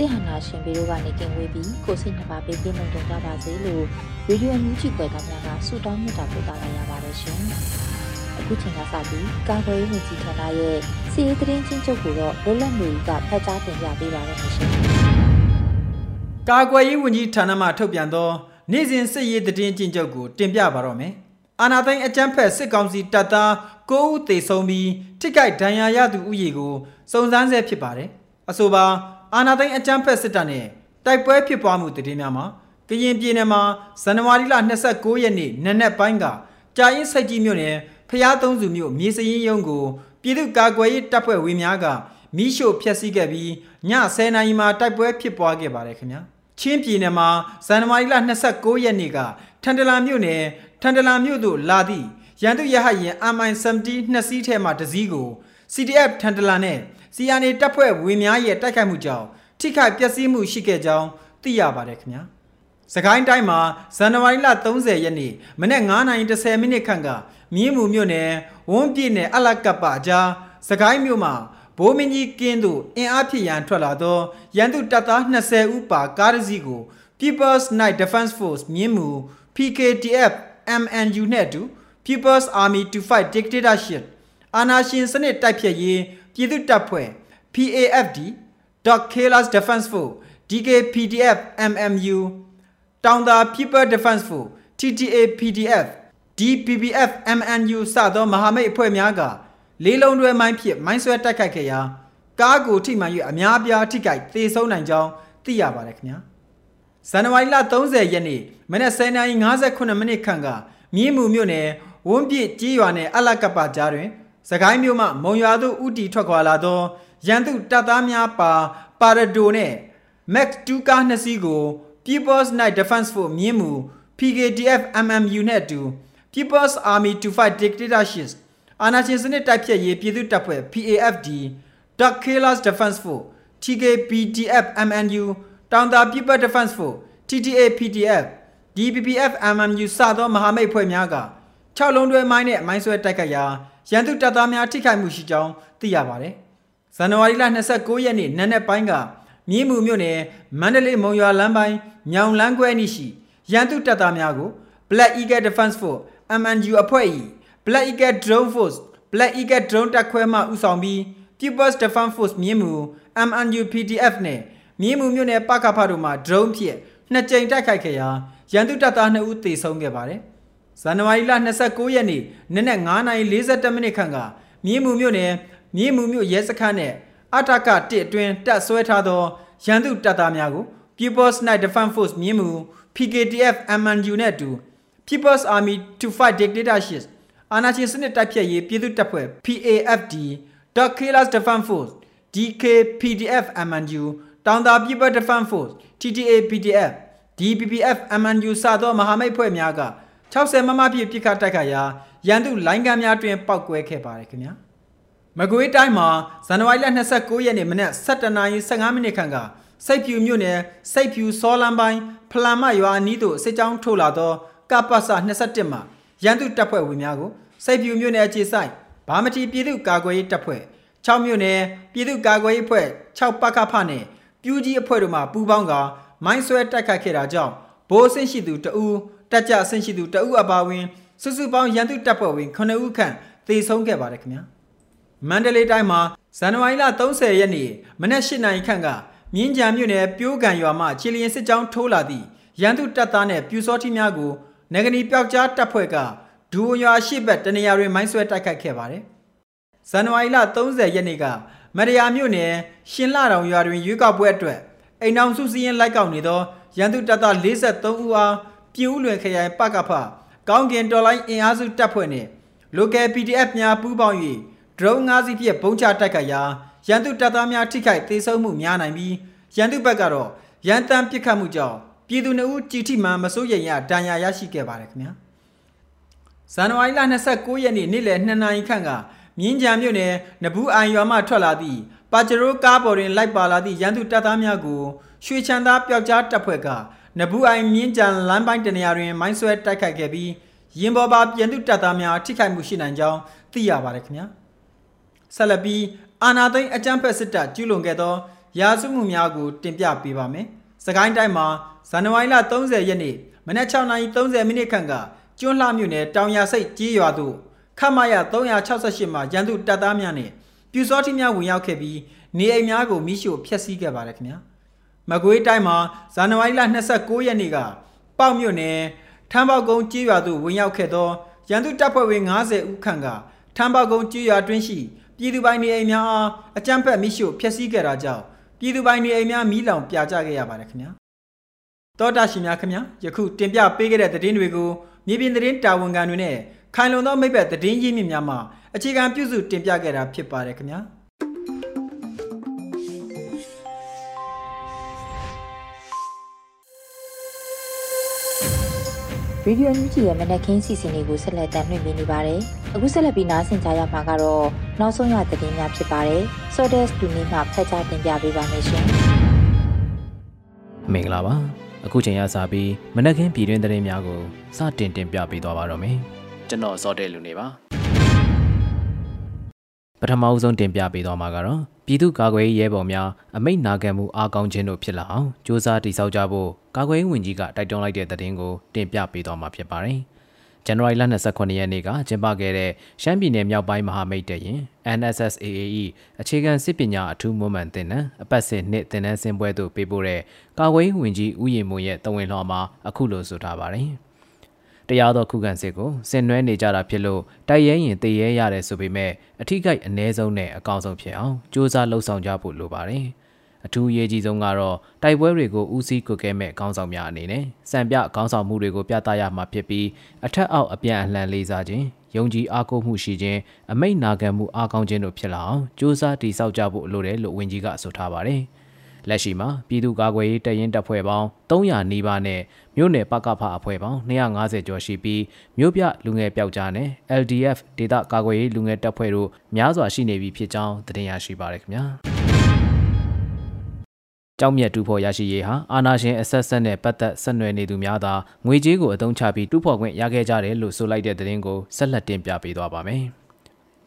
စစ်ဟန္တာရှင်ပြီးတို့ကနေကင်ဝေးပြီးကိုစိတ်နှပါပေးပြနေကြပါစေလို့ရေဒီယိုမြူးချီကွယ်သားများကဆုတောင်းမြတ်တာပို့တာလာရပါတယ်ရှင်။အခုချိန်ကစပြီးကာကွယ်ရေးဝန်ကြီးဌာနရဲ့စီရေးသတင်းချင်းချုပ်ကိုတော့လွတ်လပ်နေကဖတ်ကြားတင်ပြပေးပါရမရှင်ကာကွယ်ရေးဝန်ကြီးဌာနမှထုတ်ပြန်သောနေ့စဉ်စစ်ရေးသတင်းကျဉ်ချုပ်ကိုတင်ပြပါတော့မယ်။အာနာသိန်းအကြမ်းဖက်စစ်ကောင်စီတပ်သား9ဦးသေဆုံးပြီးထိခိုက်ဒဏ်ရာရသူဥယေကိုစုံစမ်းဆဲဖြစ်ပါတယ်။အဆိုပါ အာနာသိန်းအကြမ်းဖက်စစ်တပ်နဲ့တိုက်ပွဲဖြစ်ပွားမှုသတင်းများမှာကရင်ပြည်နယ်မှာဇန်နဝါရီလ29ရက်နေ့နနက်ပိုင်းကကြာရင်စိတ်ကြီးမြို့နယ်ဖျားသုံးစုမြို့မြေစရင်ရုံးကိုပြည်သူ့ကာကွယ်ရေးတပ်ဖွဲ့ဝင်များကမိရှို့ဖျက်ဆီးခဲ့ပြီးည10နာရီမှာတိုက်ပွဲဖြစ်ပွားခဲ့ပါတယ်ခင်ဗျာချင်းပြည်နယ်မှာဇန်နဝါရီလ29ရက်နေ့ကထန်တလန်မြို့နယ်ထန်တလန်မြို့သို့လာသည့်ရန်သူရဟတ်ရင် MI-70 နှစ်စီးထဲမှတစ်စီးကို CDF ထန်တလန်နဲ့ CRNA တပ်ဖွဲ့ဝင်များရဲ့တိုက်ခိုက်မှုကြောင့်ထိခိုက်ပျက်စီးမှုရှိခဲ့ကြောင်းသိရပါတယ်ခင်ဗျာစကိုင်းတိုင်းမှာဇန်နဝါရီလ30ရက်နေ့မနေ့9:30မိနစ်ခန့်ကမြင်းမူမြို့နယ်ဝန်းပြည့်နယ်အလကပ်ပအကြားစကိုင်းမြို့မှာဘိုးမင်းကြီးကင်းသို့အင်အားဖြစ်ရန်ထွက်လာသောရန်သူတပ်သား20ဦးပါကားတစ်စီးကို People's Night Defense Force မြင်းမူ PKTF MNU နဲ့အတူ People's Army to Fight Dictatorship အာဏာရှင်စနစ်တိုက်ဖျက်ရေး ပြည်သူ့တပ်ဖွဲ့ PAFD Dog Killers Defense Force DKPDF MMU တောင်သာ People Defense Force TTA PDF DPPF MNU စသောမဟာမိတ်အဖွဲ့များကလေးလုံးတွဲမိုင်းဖြင့်မိုင်းဆွဲတိုက်ခိုက်ခဲ့ရာကားကိုထိမှန်၍အများအပြားထိခိုက်သေဆုံးနိုင်ကြောင်းသိရပါတယ်ခင်ဗျာဇန်နဝါရီလ30ရက်နေ့မနက်10:58မိနစ်ခန့်ကမြင်းမူမြို့နယ်ဝန်းပြည့်ကြီးရွာနယ်အလကပ္ပကြားတွင် စကိုင်းမြို့မှမုံရွာသို့ဥတီထွက်ခွာလာသောရန်သူတပ်သားများပါပါရဒိုနှင့် Max 2ကားနှစ်စီးကို People's Night Defense Force မြင်းမူ PKDF MMU နဲ့အတူ People's Army to Fight Dictatorship အာဏာရှင်စနစ်တိုက်ဖျက်ရေးပြည်သူ့တပ်ဖွဲ့ PAFD Dog Killers Defense Force TKPDF MNU တောင်တာ People Defense Force TTA PDF DPPF MMU စသောမဟာမိတ်ဖွဲ့များက6လုံးတွဲမိုင်းနဲ့မိုင်းဆွဲတိုက်ခိုက်ရာ ရန်သူတပ်သားများထိခိုက်မှုရှိကြောင်းသိရပါတယ်။ဇန်နဝါရီလ29ရက်နေ့နနက်ပိုင်းကမြင်းမူမြို့နယ်မန္တလေးမုံရွာလမ်းပိုင်းညောင်လန်းခွဲအနီးရှိရန်သူတပ်သားများကို Black Eagle Defense Force MNU အဖွဲ့၏ Black Eagle Drone Force Black Eagle Drone တပ်ခွဲမှဦးဆောင်ပြီး People's Defense Force မြင်းမူ MNU PDF နဲ့မြင်းမူမြို့နယ်ပကဖတို့မှ drone ဖြင့်နှစ်ကြိမ်တိုက်ခိုက်ခဲ့ရာရန်သူတပ်သား2ဦးသေဆုံးခဲ့ပါတယ်။ ဇန်နဝါရီလ29ရက်နေ့နနက်9:42မိနစ်ခန့်ကမြင်းမူမြို့နယ်မြင်းမူမြို့ရဲစခန်းနဲ့အထက1အတွင်းတပ်ဆွဲထားသောရန်သူတပ်သားများကို People's Night Defense Force မြင်းမူ PKTF MNU နဲ့အတူ People's Army to Fight Dictatorship အာဏာရှင်စနစ်တိုက်ဖျက်ရေးပြည်သူ့တပ်ဖွဲ့ PAFD Dog Killers Defense Force DKPDF MNU တောင်တာ People Defense Force TTA PDF DPPF MNU စသောမဟာမိတ်ဖွဲ့များက 60မမပြည့်ပြစ်ခတ်တိုက်ခါရာရန်သူလိုင်းကမ်းများတွင်ပောက်ကွဲခဲ့ပါတယ်ခင်ဗျာမကွေးတိုင်းမှာဇန်နဝါရီလ29ရက်နေ့မနက်7:15မိနစ်ခန့်ကစိတ်ဖြူမြို့နယ်စိတ်ဖြူစောလန်းပိုင်းဖလန်မရွာအနီးသို့စစ်ကြောင်းထိုးလာသောကပ္ပစ21မှာရန်သူတပ်ဖွဲ့ဝင်များကိုစိတ်ဖြူမြို့နယ်အခြေစိုက်ဗာမတီပြည်သူ့ကာကွယ်ရေးတပ်ဖွဲ့6မြို့နယ်ပြည်သူ့ကာကွယ်ရေးအဖွဲ့6ပကဖနဲ့ပြူးကြီးအဖွဲ့တို့မှပူးပေါင်းကမိုင်းဆွဲတိုက်ခိုက်ခဲ့တာကြောင့်ဘိုးအဆင့်ရှိသူတအူး တက်ကြအဆင့်ရှိသူတအူးအပါဝင်စုစုပေါင်းရန်သူတပ်ဖွဲ့ဝင်9ဦးခန့်သေဆုံးခဲ့ပါတယ်ခင်ဗျာမန္တလေးတိုင်းမှာဇန်နဝါရီလ30ရက်နေ့မနက်၈နာရီခန့်ကမြင်းကြံမြို့နယ်ပြိုးကန်ရွာမှခြေလျင်စစ်ကြောင်းထိုးလာသည့်ရန်သူတပ်သားနှင့်ပြူစောတိများကိုနေဂနီပျောက်ကြားတပ်ဖွဲ့ကဒူဝရွာရှိဘက်တနေရာတွင်မိုင်းဆွဲတိုက်ခိုက်ခဲ့ပါတယ်ဇန်နဝါရီလ30ရက်နေ့ကမရယာမြို့နယ်ရှင်လာတောင်ရွာတွင်ရွေးကောက်ပွဲအတွက်အိမ်အောင်စုစည်းရင်လိုက်ကောက်နေသောရန်သူတပ်သား43ဦးအား ပြည်ဦးလွင်ခရိုင်ပကဖကောင်းကင်တော်လိုင်းအင်အားစုတပ်ဖွဲ့နှင့် local PDF များပူးပေါင်း၍ drone ၅စီးဖြင့်ပုံချတိုက်ခိုက်ရာရန်သူတပ်သားများထိခိုက်သေဆုံးမှုများနိုင်ပြီးရန်သူဘက်ကတော့ရန်တမ်းပစ်ခတ်မှုကြောင့်ပြည်သူနှုတ်ကြည်ထိမှန်မစိုးရိမ်ရဒဏ်ရာရရှိခဲ့ပါတယ်ခင်ဗျာဇန်နဝါရီလ29ရက်နေ့နေ့လယ်2နာရီခန့်ကမြင်းကြံမြို့နယ်နဘူးအိုင်ရွာမှထွက်လာသည့်ပါဂျရိုကားပေါ်တွင်လိုက်ပါလာသည့်ရန်သူတပ်သားများကိုရွှေချန်သားပျောက်ကြားတပ်ဖွဲ့က နဘူးအိုင်မြင်းကြံလမ်းပိုင်းတနေရာတွင် မိုင်းဆွဲတိုက်ခိုက်ခဲ့ပြီးရင်ပေါ်ပါပြန်သူတပ်သားများထိခိုက်မှုရှိနိုင်ကြောင်းသိရပါတယ်ခင်ဗျာဆက်လက်ပြီးအာနာသိန်းအကြမ်းဖက်စစ်တပ်ကျူးလွန်ခဲ့သော ရာဇဝမှုများကို တင်ပြပေးပါမယ်။စကိုင်းတိုင်းမှာဇန်နဝါရီလ30ရက်နေ့မနက်6:30မိနစ်ခန့်ကကျွန်းလှမြို့နယ်တောင်ရစိတ်ကြီးရွာသို့ခမရ368မှာရန်သူတပ်သားများနဲ့ပြူစောတိများဝင်ရောက်ခဲ့ပြီးနေအိမ်များကိုမိရှို့ဖျက်ဆီးခဲ့ပါတယ်ခင်ဗျာ။ မကွေးတိုင်းမှာဇန်နဝါရီလ29ရက်နေ့ကပေါက်မြို့နယ်ထမ်းပေါကုန်းကြီးရွာသို့ဝင်ရောက်ခဲ့သောရန်သူတပ်ဖွဲ့ဝင်90ဦးခန့်ကထမ်းပေါကုန်းကြီးရွာတွင်းရှိပြည်သူပိုင်နေအိမ်များအားအကြမ်းဖက်မိရှို့ဖျက်ဆီးခဲ့တာကြောင့်ပြည်သူပိုင်နေအိမ်များမီးလောင်ပြာကျခဲ့ရပါတယ်ခင်ဗျာတောတာရှင်များခင်ဗျာယခုတင်ပြပေးခဲ့တဲ့သတင်းတွေကိုမြေပြင်သတင်းတာဝန်ခံတွေနဲ့ခိုင်လုံသောမိဘသတင်းရင်းမြစ်များမှအခြေခံပြုစုတင်ပြခဲ့တာဖြစ်ပါတယ်ခင်ဗျာ ရေဒီယိုညူဂျီရဲ့မနက်ခင်းစီစဉ်လေးကိုဆက်လက်တင်ပြနေပါတယ်။အခုဆက်လက်ပြီးနားဆင်ကြရမှာကတော့နောက်ဆုံးရသတင်းများဖြစ်ပါတယ်။ Sodes တူနေမှာဖတ်ကြားတင်ပြပေးပါမယ်ရှင်။မင်္ဂလာပါ။အခုချိန်ရစပြီးမနက်ခင်းပြည်တွင်းသတင်းများကိုစတင်တင်ပြပေးသွားပါတော့မယ်။ကျွန်တော် Sodes လူနေပါ။ ပထမအဆုံးတင်ပြပေးသွားမှာကတော့ပြည်သူ့ကာကွယ်ရေးရဲဘော်များအမိတ်နာခံမှုအားကောင်းခြင်းတို့ဖြစ်လာအောင်စ조사တိစောက်ကြဖို့ကာကွယ်ရေးဝန်ကြီးကတိုက်တွန်းလိုက်တဲ့သတင်းကိုတင်ပြပေးသွားမှာဖြစ်ပါတယ်။ဇန်နဝါရီလ29ရက်နေ့ကကျင်းပခဲ့တဲ့ရှမ်းပြည်နယ်မြောက်ပိုင်းမဟာမိတ်တရင် NSSAAE အခြေခံစစ်ပညာအထူးမွမ်းမံသင်တန်းအပတ်စဉ်နှစ်သင်တန်းဆင်းပွဲသို့ပေးပို့တဲ့ကာကွယ်ရေးဝန်ကြီးဦးရီမွန်ရဲ့တဝင်လှော်မှာအခုလိုဆိုထားပါတယ်။ တရားသောခုခံစစ်ကိုဆင်နွှဲနေကြတာဖြစ်လို့တိုက်ရဲရင်တည်ရဲရတယ်ဆိုပေမဲ့အထီးကိုက်အ ਨੇ ဆုံးနဲ့အကောင်ဆုံးဖြစ်အောင်စူးစမ်းလှုပ်ဆောင်ကြဖို့လိုပါတယ်။အထူးအရေးကြီးဆုံးကတော့တိုက်ပွဲတွေကိုဦးစီးကွက်ကဲမဲ့ခေါင်းဆောင်များအနေနဲ့စံပြခေါင်းဆောင်မှုတွေကိုပြသရမှာဖြစ်ပြီးအထက်အောက်အပြန်အလှန်လေးစားခြင်းယုံကြည်အားကိုးမှုရှိခြင်းအမိတ်နာခံမှုအားကောင်းခြင်းတို့ဖြစ်လာအောင်စူးစမ်းတည်ဆောက်ကြဖို့လိုတယ်လို့ဝန်ကြီးကဆိုထားပါတယ်။ လက်ရှိမှာပြည်သူ့ကာကွယ်ရေးတပ်ရင်းတပ်ဖွဲ့ပေါင်း300နီးပါးနဲ့မြို့နယ်ပကဖအဖွဲ့ပေါင်း250ကျော်ရှိပြီးမြို့ပြလူငယ်ပျောက်ကြားနဲ့ LDF ဒေသကာကွယ်ရေးလူငယ်တပ်ဖွဲ့တို့များစွာရှိနေပြီဖြစ်ကြောင်းသတင်းရရှိပါရခင်ဗျာကြောက်မြတ်တူဖို့ရရှိရေးဟာအာနာရှင်အဆက်ဆက်နဲ့ပတ်သက်ဆက်နွယ်နေသူများသာငွေကြေးကိုအသုံးချပြီးတူဖို့ခွင့်ရခဲ့ကြတယ်လို့ဆိုလိုက်တဲ့သတင်းကိုဆက်လက်တင်ပြပေးသွားပါမယ်။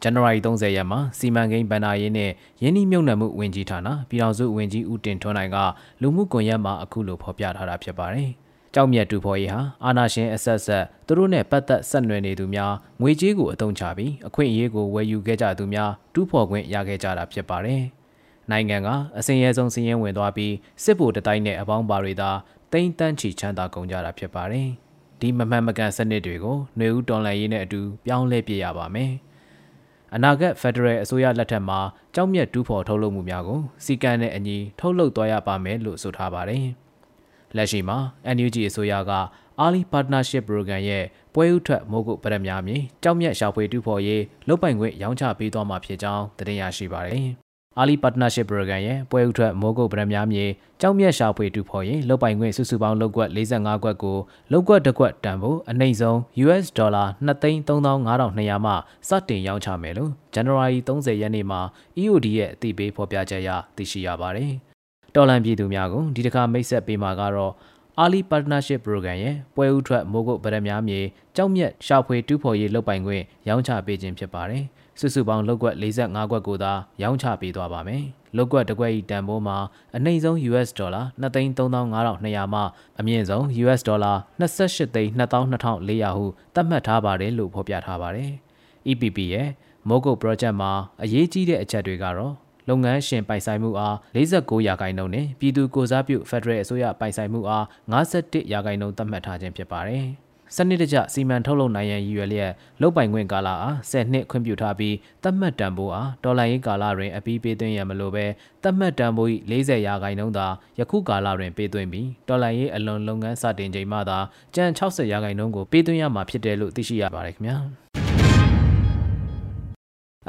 ဇန်နဝါရီ30ရက်မှာစီမံကိန်းဗန္နာရေးနဲ့ယင်းနှိမြုပ်နှံမှုဝင်ကြီးဌာနပြည်ထောင်စုဝင်ကြီးဦးတင်ထွန်းနိုင်ကလူမှုကွန်ရက်မှာအခုလိုဖော်ပြထားတာဖြစ်ပါတယ်။ကြောက်မြတ်တူဖော်ရေးဟာအာနာရှင်အဆက်ဆက်သူတို့နဲ့ပတ်သက်ဆက်နွယ်နေသူများငွေကြေးကိုအသုံးချပြီးအခွင့်အရေးကိုဝယ်ယူခဲ့ကြသူများတူးဖော်ခွင့်ရခဲ့ကြတာဖြစ်ပါတယ်။နိုင်ငံကအစင်ရဲဆုံးစည်ရင်ဝင်သွားပြီးစစ်ဗိုလ်တတိုင်းနဲ့အပေါင်းပါတွေသာတိမ့်တန်းချီချမ်းသာကုန်ကြတာဖြစ်ပါတယ်။ဒီမမှန်မကန်စနစ်တွေကိုຫນွေဦးတော်လှန်ရေးနဲ့အတူပြောင်းလဲပြရပါမယ်။ အနာဂတ်ဖက်ဒရယ်အစိုးရလက်ထက်မှာကြောက်မြတ်တူးဖော်ထုတ်လုပ်မှုများကိုစီကံနဲ့အညီထုတ်လုပ်သွားရပါမယ်လို့ဆိုထားပါတယ်။လက်ရှိမှာ NUG အစိုးရက Ali Partnership Program ရဲ့ပွဲဥထွက်မိုးကုတ်ဗရက်များမြေကြောက်မြတ်ရှာဖွေတူးဖော်ရေးလုပ်ပိုင်ခွင့်ရောင်းချပေးသွားမှာဖြစ်ကြောင်းသတင်းရရှိပါတယ်။ Ali Partnership Program ရဲ့ပွဲဥထွက်မိုးကုတ်ဗရက်များမြေကြောက်မြတ်ရှာဖွေတူဖော်ရင်လုတ်ပိုင်ခွင့်စုစုပေါင်းလောက်ကွက်45ကွက်ကိုလောက်ကွက်တစ်ကွက်တန်ဖို့အနှိမ့်ဆုံး US ဒေါ်လာ2,35,200မှစတင်ရောင်းချမယ်လို့ January 30ရက်နေ့မှာ EOD ရဲ့အသိပေးဖော်ပြချက်အရသိရှိရပါတယ်။တော်လန်ပြည်သူများကိုဒီတစ်ခါမိတ်ဆက်ပေးမှာကတော့ Ali Partnership Program ရဲ့ပွဲဥထွက်မိုးကုတ်ဗရမများမြေကြောက်မြက်ရှာဖွေတူးဖော်ရေးလုပ်ပိုင်ခွင့်ရောင်းချပေးခြင်းဖြစ်ပါတယ်။ စုစုပေါင်းလောက်ကွက်45ကွက်ကိုသာရောင်းချပေးသွားပါမယ်။လောက်ကွက်တစ်ကွက်ဤတန်ဖိုးမှာအနှိမ့်ဆုံး US ဒေါ်လာ2,35,200မှအမြင့်ဆုံး US ဒေါ်လာ28,22,400ဟုသတ်မှတ်ထားပါတယ်လို့ဖော်ပြထားပါတယ်။ EPP ရဲ့မိုးကုတ် project မှာအရေးကြီးတဲ့အချက်တွေကတော့လုပ်ငန်းရှင်ပိုင်ဆိုင်မှုအား49ရာခိုင်နှုန်းနဲ့ပြည်သူကိုစားပြုဖက်ဒရယ်အစိုးရပိုင်ဆိုင်မှုအား51ရာခိုင်နှုန်းသတ်မှတ်ထားခြင်းဖြစ်ပါတယ်။ စနစ်တကျစီမံထုတ်လုပ်နိုင်ရန်ရည်ရွယ်လျက်လုတ်ပိုင်ခွင့်ကာလအား10နှစ်ခွင့်ပြုထားပြီးသတ်မှတ်တန်ဖိုးအားဒေါ်လာရေးကာလတွင်အပြီးပေးသွင်းရန်မလိုဘဲသတ်မှတ်တန်ဖိုး၏40ရာခိုင်နှုန်းသာယခုကာလတွင်ပေးသွင်းပြီးဒေါ်လာရေးအလွန်လုပ်ငန်းစတင်ချိန်မှသာကျန်60ရာခိုင်နှုန်းကိုပေးသွင်းရမှာဖြစ်တယ်လို့သိရှိရပါတယ်ခင်ဗျာ။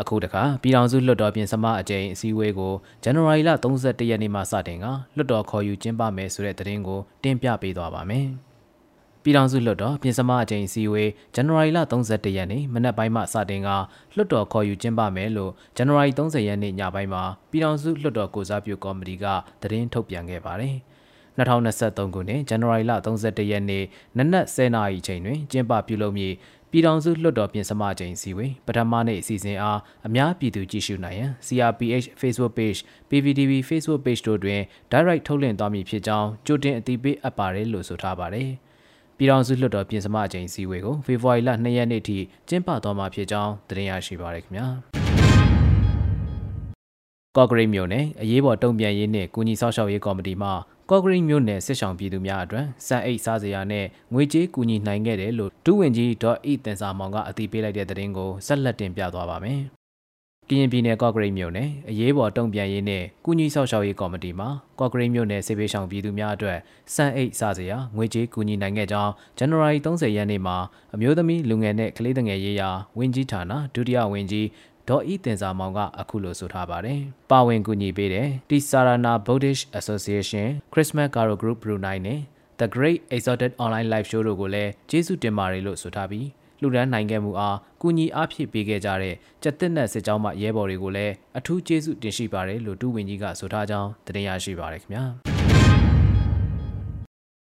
အခုတခါပြည်ထောင်စုလွှတ်တော်ပြင်စမအကြိမ်အစည်းအဝေးကိုဇန်နဝါရီလ31ရက်နေ့မှစတင်ကလွှတ်တော်ခေါ်ယူကျင်းပမယ်ဆိုတဲ့သတင်းကိုတင်ပြပေးသွားပါမယ်။ ပြည်ထောင်စုလွှတ်တော်ပြင်စမအကြိမ်အစည်းအဝေးဇန်နဝါရီလ31ရက်နေ့မနက်ပိုင်းမှစတင်ကလွှတ်တော်ခေါ်ယူကျင်းပမယ်လို့ဇန်နဝါရီ30ရက်နေ့ညပိုင်းမှာပြည်ထောင်စုလွှတ်တော်ကိုစားပြုကော်မတီကသတင်းထုတ်ပြန်ခဲ့ပါတယ်။2023ခုနှစ်ဇန်နဝါရီလ31ရက်နေ့နနက်10:00နာရီချိန်တွင်ကျင်းပပြုလုပ်မည့်ပြည်ထောင်စုလွှတ်တော်ပြင်စမချိန်စီဝေးပထမနေ့အစီအစဉ်အားအများပြည်သူကြည့်ရှုနိုင်ရန် CRPH Facebook Page PVTV Facebook Page တို့တွင် Direct ထုတ်လွှင့်သွားမည်ဖြစ်ကြောင်းကြိုတင်အသိပေးအပ်ပါတယ်လို့ဆိုထားပါတယ်။ ပြည်ထောင်စုလွှတ်တော်ပြင်စမချိန်စီဝေးကိုဖေဖော်ဝါရီလ2ရက်နေ့ထိကျင်းပသွားမှာဖြစ်ကြောင်းသတင်းရရှိပါရခင်ဗျာ။ကော့ဂရိတ်မြို့နယ်အရေးပေါ်တုံ့ပြန်ရေးနှင့်ကုညီဆောက်ရှောက်ရေးကော်မတီမှကော့ဂရိတ်မြို့နယ်စစ်ဆောင်ပြည်သူများအတွက်စံအိတ်စားစရာနဲ့ငွေကြေးကူညီနိုင်ခဲ့တယ်လို့ဒုဝန်ကြီးဒေါ်ဤတင်စာမောင်ကအတည်ပြုလိုက်တဲ့သတင်းကိုဆက်လက်တင်ပြသွားပါမယ်။ ကရင်ပြည်နယ်ကော့ဂရိတ်မြို့နယ်အရေးပေါ်တုံ့ပြန်ရေးနဲ့ကုညီဆောက်ရှောက်ရေးကော်မတီမှကော့ဂရိတ်မြို့နယ်စေဘေးဆောင်ပြည်သူများအတွက်စံအိတ်စားစရာငွေကြေးကူညီနိုင်ခဲ့ကြောင်းဇန်နဝါရီ30ရက်နေ့မှာအမျိုးသမီးလူငယ်နဲ့ကလေးငယ်ရေးရာဝန်ကြီးဌာနဒုတိယဝန်ကြီးဒေါ်ဤတင်စာမောင်ကအခုလိုဆိုထားပါတယ်။ပါဝင်ကူညီပေးတဲ့ Tisarana Buddhist Association, Christmas Carol Group Brunei နဲ့ The Great Exotic Online Live Show တို့ကိုလည်းကျေးဇူးတင်ပါတယ်လို့ဆိုထားပြီး လူဒန်းနိုင်ခဲ့မှုအားကူညီအားဖြည့်ပေးခဲ့ကြတဲ့ကြက်တက်နက်စစ်ကြောင်းမှရဲဘော်တွေကိုလည်းအထူးကျေးဇူးတင်ရှိပါတယ်လို့တူဝင်ကြီးကဆိုထားကြောင်းတင်ရရှိပါရခင်ဗျာ။